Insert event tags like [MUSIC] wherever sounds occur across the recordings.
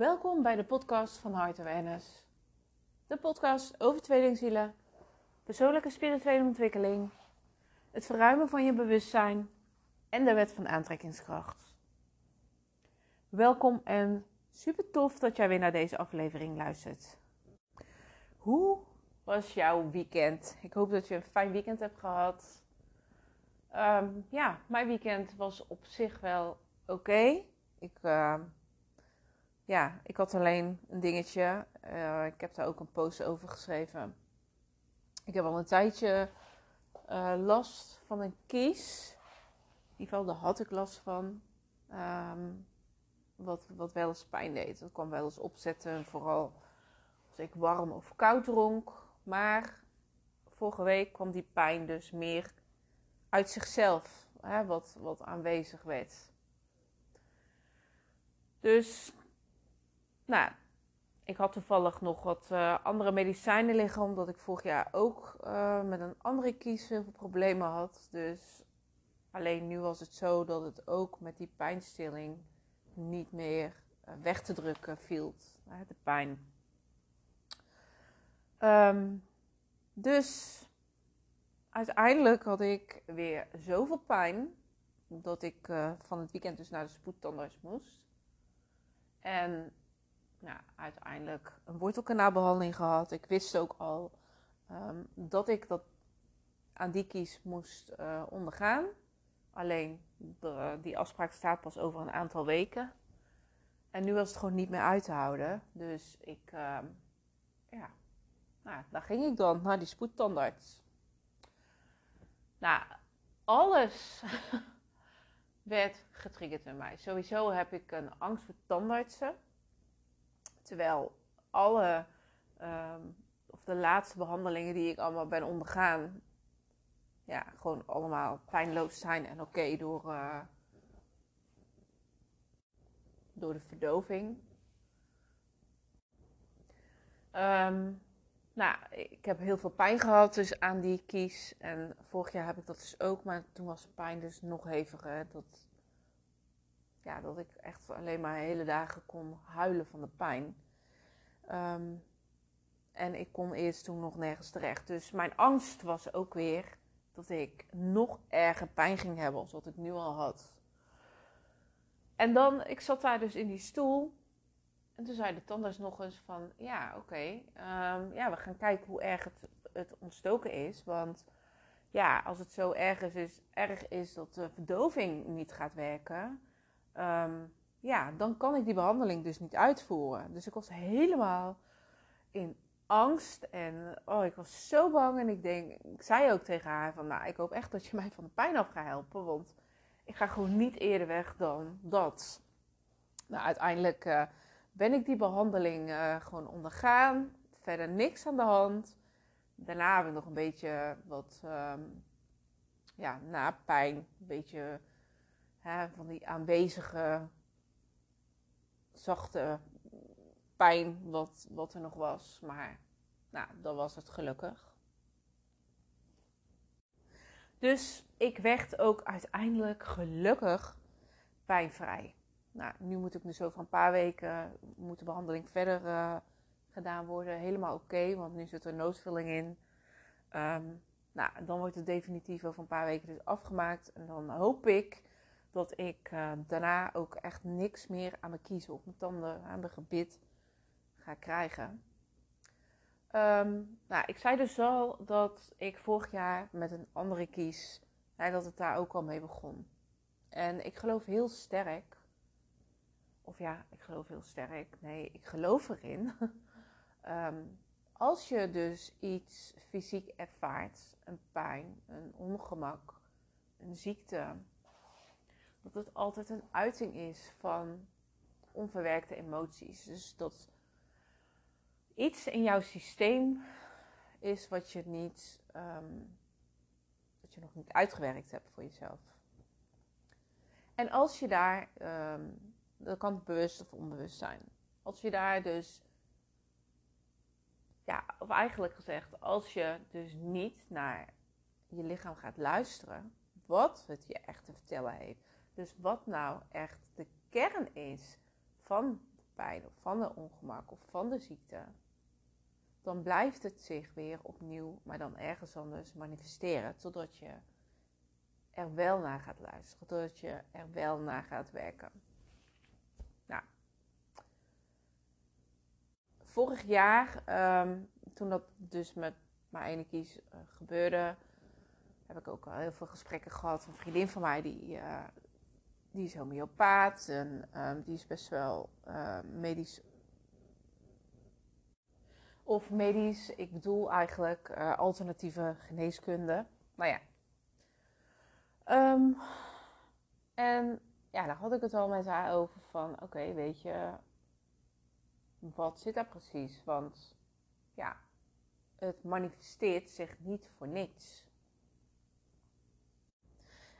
Welkom bij de podcast van Heart Awareness. De podcast over tweelingzielen, persoonlijke spirituele ontwikkeling, het verruimen van je bewustzijn en de wet van aantrekkingskracht. Welkom en super tof dat jij weer naar deze aflevering luistert. Hoe was jouw weekend? Ik hoop dat je een fijn weekend hebt gehad. Ehm, ja, mijn weekend was op zich wel oké. Ik, uh, ja, ik had alleen een dingetje. Uh, ik heb daar ook een post over geschreven. Ik heb al een tijdje uh, last van een kies. In ieder geval, daar had ik last van. Um, wat, wat wel eens pijn deed. Dat kwam wel eens opzetten, vooral als ik warm of koud dronk. Maar vorige week kwam die pijn dus meer uit zichzelf, hè, wat, wat aanwezig werd. Dus, nou, ik had toevallig nog wat uh, andere medicijnen liggen, omdat ik vorig jaar ook uh, met een andere kies veel problemen had. Dus alleen nu was het zo dat het ook met die pijnstilling niet meer uh, weg te drukken viel, de pijn. Um, dus uiteindelijk had ik weer zoveel pijn dat ik van het weekend dus naar de spoedtandarts moest. En nou, uiteindelijk een wortelkanaalbehandeling gehad. Ik wist ook al um, dat ik dat aan die kies moest uh, ondergaan. Alleen die afspraak staat pas over een aantal weken. En nu was het gewoon niet meer uit te houden. Dus ik, uh, ja, nou, daar ging ik dan naar die spoedtandarts. Nou, alles [LAUGHS] werd getriggerd in mij. Sowieso heb ik een angst voor tandartsen. Terwijl alle, um, of de laatste behandelingen die ik allemaal ben ondergaan, ja, gewoon allemaal pijnloos zijn en oké door, uh, door de verdoving. Um, nou, ik heb heel veel pijn gehad dus aan die kies. En vorig jaar heb ik dat dus ook, maar toen was de pijn dus nog heviger. Dat, ja, dat ik echt alleen maar hele dagen kon huilen van de pijn. Um, en ik kon eerst toen nog nergens terecht. Dus mijn angst was ook weer dat ik nog erger pijn ging hebben als wat ik nu al had. En dan, ik zat daar dus in die stoel. En toen zei de tandarts nog eens van, ja, oké, um, ja, we gaan kijken hoe erg het, het ontstoken is. Want ja, als het zo erg is, is, erg is dat de verdoving niet gaat werken, um, ja, dan kan ik die behandeling dus niet uitvoeren. Dus ik was helemaal in angst en oh, ik was zo bang. En ik denk, ik zei ook tegen haar van, nou, ik hoop echt dat je [LAUGHS] mij van de pijn af gaat helpen, want ik ga gewoon niet eerder weg dan dat. Nou, uiteindelijk uh, ben ik die behandeling uh, gewoon ondergaan. Verder niks aan de hand. Daarna heb ik nog een beetje wat um, ja, na pijn. Een beetje van die aanwezige zachte pijn wat, wat er nog was. Maar nou, dan was het gelukkig. Dus ik werd ook uiteindelijk gelukkig pijnvrij. Nou, nu moet ik dus over een paar weken moet de behandeling verder uh, gedaan worden. Helemaal oké, want nu zit er noodvulling in. Um, nou, dan wordt het definitief over een paar weken dus afgemaakt. En dan hoop ik dat ik uh, daarna ook echt niks meer aan mijn kiezen of mijn tanden, aan mijn gebit ga krijgen. Um, nou, ik zei dus al dat ik vorig jaar met een andere kies, dat het daar ook al mee begon. En ik geloof heel sterk of ja, ik geloof heel sterk. Nee, ik geloof erin. um, [LAUGHS] als je dus iets fysiek ervaart, een pijn, een ongemak, een ziekte, dat het altijd een uiting is van onverwerkte emoties. Dus dat iets in jouw systeem is wat je niet, um, je nog niet uitgewerkt hebt voor jezelf. En als je daar um, dat kan bewust of onbewust zijn. Als je daar dus, ja, of eigenlijk gezegd, als je dus niet naar je lichaam gaat luisteren, wat het je echt te vertellen heeft. Dus wat nou echt de kern is van de pijn of van de ongemak of van de ziekte, dan blijft het zich weer opnieuw, maar dan ergens anders manifesteren. Totdat je er wel naar gaat luisteren, totdat je er wel naar gaat werken. Nou, vorig jaar, ehm, toen dat dus met mijn ene kies uh, gebeurde, heb ik ook al heel veel gesprekken gehad. Een vriendin van mij die, uh, die is homeopaat en um, die is best wel uh, medisch. Of medisch, ik bedoel eigenlijk uh, alternatieve geneeskunde. Nou ja. Um, en ja, daar had ik het al met haar over van, oké, weet je, wat zit daar precies? Want ja, het manifesteert zich niet voor niks.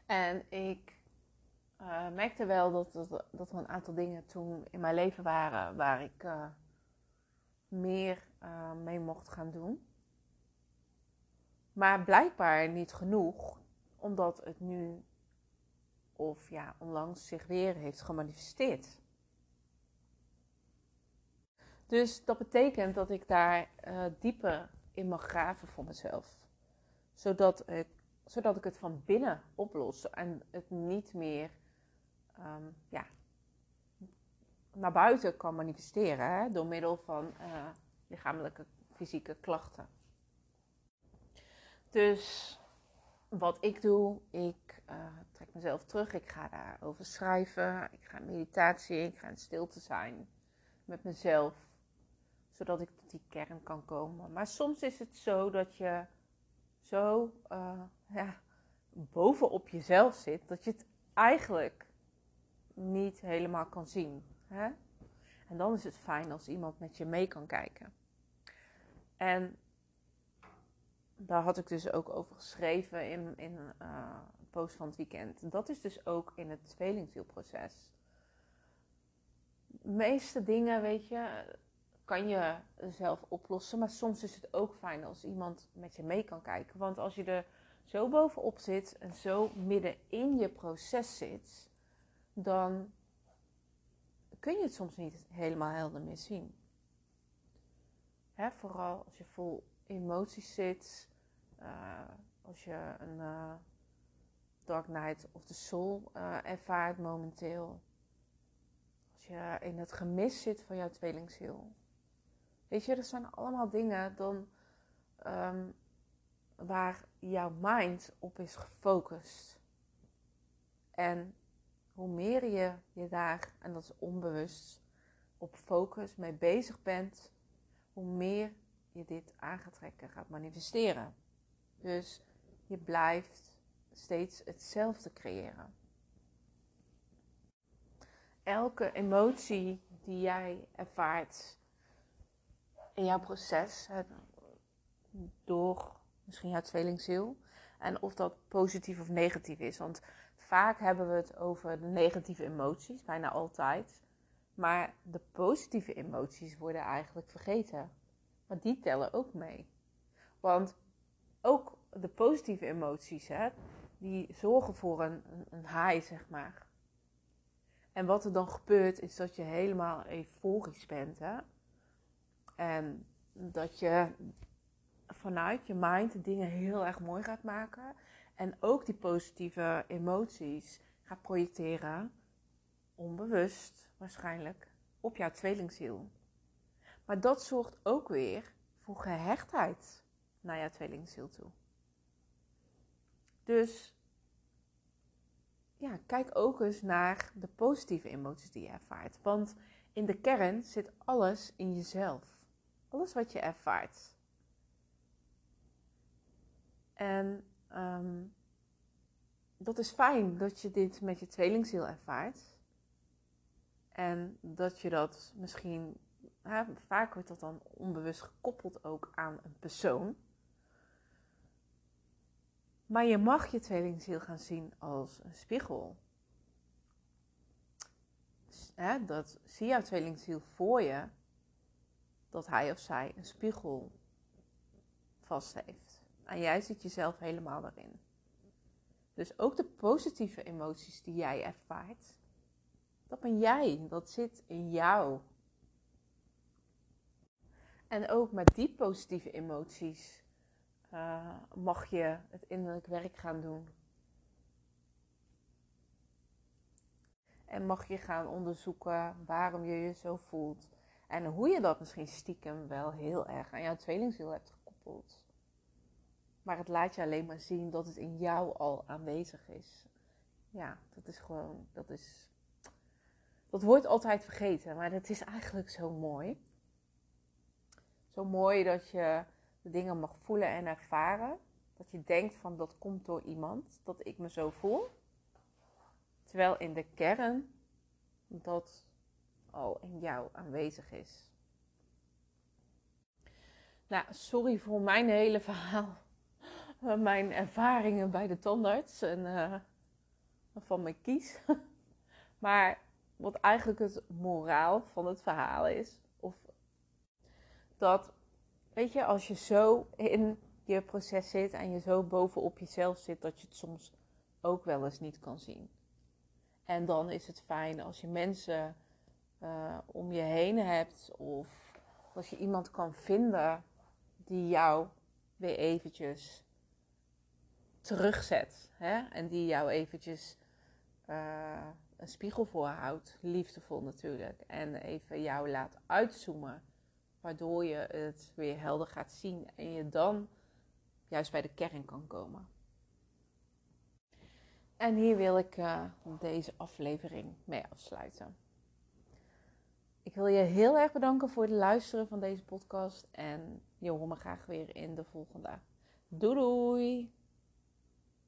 En ik uh, merkte wel dat, dat, dat, er een aantal dingen toen in mijn leven waren waar ik uh, meer uh, mee mocht gaan doen. Maar blijkbaar niet genoeg, omdat het nu of ja, onlangs zich weer heeft gemanifesteerd. Dus dat betekent dat ik daar dieper in mag graven voor mezelf. Zodat ik, zodat ik het van binnen oplos en het niet meer um, ja, naar buiten kan manifesteren hè, door middel van uh, lichamelijke, fysieke klachten. Dus wat ik doe, ik uh, trek mezelf terug, ik ga daarover schrijven, ik ga in meditatie, ik ga in stilte zijn met mezelf, zodat ik tot die kern kan komen. Maar soms is het zo dat je zo uh, ja, bovenop jezelf zit, dat je het eigenlijk niet helemaal kan zien. Hè? En dan is het fijn als iemand met je mee kan kijken. En daar had ik dus ook over geschreven in, in uh, een post van het weekend. Dat is dus ook in het tweelingzielproces. De meeste dingen, weet je, kan je zelf oplossen. Maar soms is het ook fijn als iemand met je mee kan kijken. Want als je er zo bovenop zit en zo midden in je proces zit, dan kun je het soms niet helemaal helder meer zien. Hè, vooral als je vol emoties zit, uh, als je een uh, Dark Night of the Soul uh, ervaart momenteel. Als je in het gemis zit van jouw tweelingziel. Weet je, dat zijn allemaal dingen dan, um, waar jouw mind op is gefocust. En hoe meer je je daar, en dat is onbewust, op focus mee bezig bent, hoe meer je dit aan gaat trekken, gaat manifesteren. Dus je blijft steeds hetzelfde creëren. Elke emotie die jij ervaart in jouw proces, door misschien jouw tweelingziel, en of dat positief of negatief is. Want vaak hebben we het over de negatieve emoties, bijna altijd. Maar de positieve emoties worden eigenlijk vergeten. Maar die tellen ook mee. Want ook de positieve emoties, hè, die zorgen voor een, een, high, zeg maar. En wat er dan gebeurt, is dat je helemaal euforisch bent. Hè? En dat je vanuit je mind dingen heel erg mooi gaat maken. En ook die positieve emoties gaat projecteren, onbewust waarschijnlijk, op jouw tweelingziel. Maar dat zorgt ook weer voor gehechtheid naar jouw tweelingziel toe. Dus ja, kijk ook eens naar de positieve emoties die je ervaart. Want in de kern zit alles in jezelf. Alles wat je ervaart. En um, dat is fijn dat je dit met je tweelingziel ervaart. En dat je dat misschien, vaak wordt dat dan onbewust gekoppeld ook aan een persoon. Maar je mag je tweelingziel gaan zien als een spiegel. Hè, dat zie jouw tweelingziel voor je, dat hij of zij een spiegel vast heeft. En jij ziet jezelf helemaal daarin. Dus ook de positieve emoties die jij ervaart, dat ben jij, dat zit in jou. En ook met die positieve emoties uh, mag je het innerlijk werk gaan doen. En mag je gaan onderzoeken waarom je je zo voelt. En hoe je dat misschien stiekem wel heel erg aan jouw tweelingziel hebt gekoppeld. Maar het laat je alleen maar zien dat het in jou al aanwezig is. Ja, dat is gewoon, dat is. Dat wordt altijd vergeten, maar het is eigenlijk zo mooi. Zo mooi dat je de dingen mag voelen en ervaren. Dat je denkt van dat komt door iemand, dat ik me zo voel. Terwijl in de kern dat al in jou aanwezig is. Nou, sorry voor mijn hele verhaal. Mijn ervaringen bij de tandarts en uh, van mijn kies. [LAUGHS] Maar wat eigenlijk het moraal van het verhaal is, of dat, weet je, als je zo in je proces zit en je zo bovenop jezelf zit, dat je het soms ook wel eens niet kan zien. En dan is het fijn als je mensen uh, om je heen hebt of als je iemand kan vinden die jou weer eventjes terugzet. Hè? En die jou eventjes uh, een spiegel voorhoudt. Liefdevol natuurlijk. En even jou laat uitzoomen. Waardoor je het weer helder gaat zien. En je dan juist bij de kern kan komen. En hier wil ik uh, deze aflevering mee afsluiten. Ik wil je heel erg bedanken voor het luisteren van deze podcast. En je hoort me graag weer in de volgende. Doei doei!